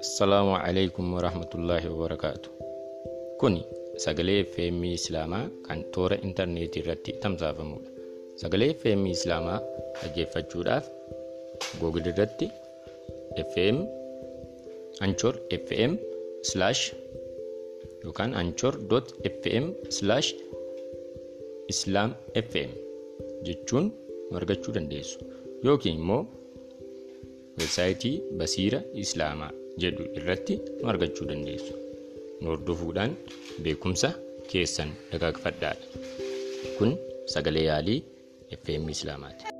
Assalaamu alaikum warahmatullaahi wabarakaatu. Kuni sagalee FM Islaamaa kan toora intarneetii irratti tamsaafamudha. Sagalee FM Islaamaa dhaggeeffachuudhaaf Google irratti FM Anchor FM slash yookaan anchor.fm slash islaam fm jechuun argachuu dandeessu yookiin immoo weebsaayitii basiira islaamaa jedhu irratti argachuu dandeessu. Nu hordofuudhaan beekumsa keessan dagaagfadhaadha kun sagalee yaalii fm islaamaati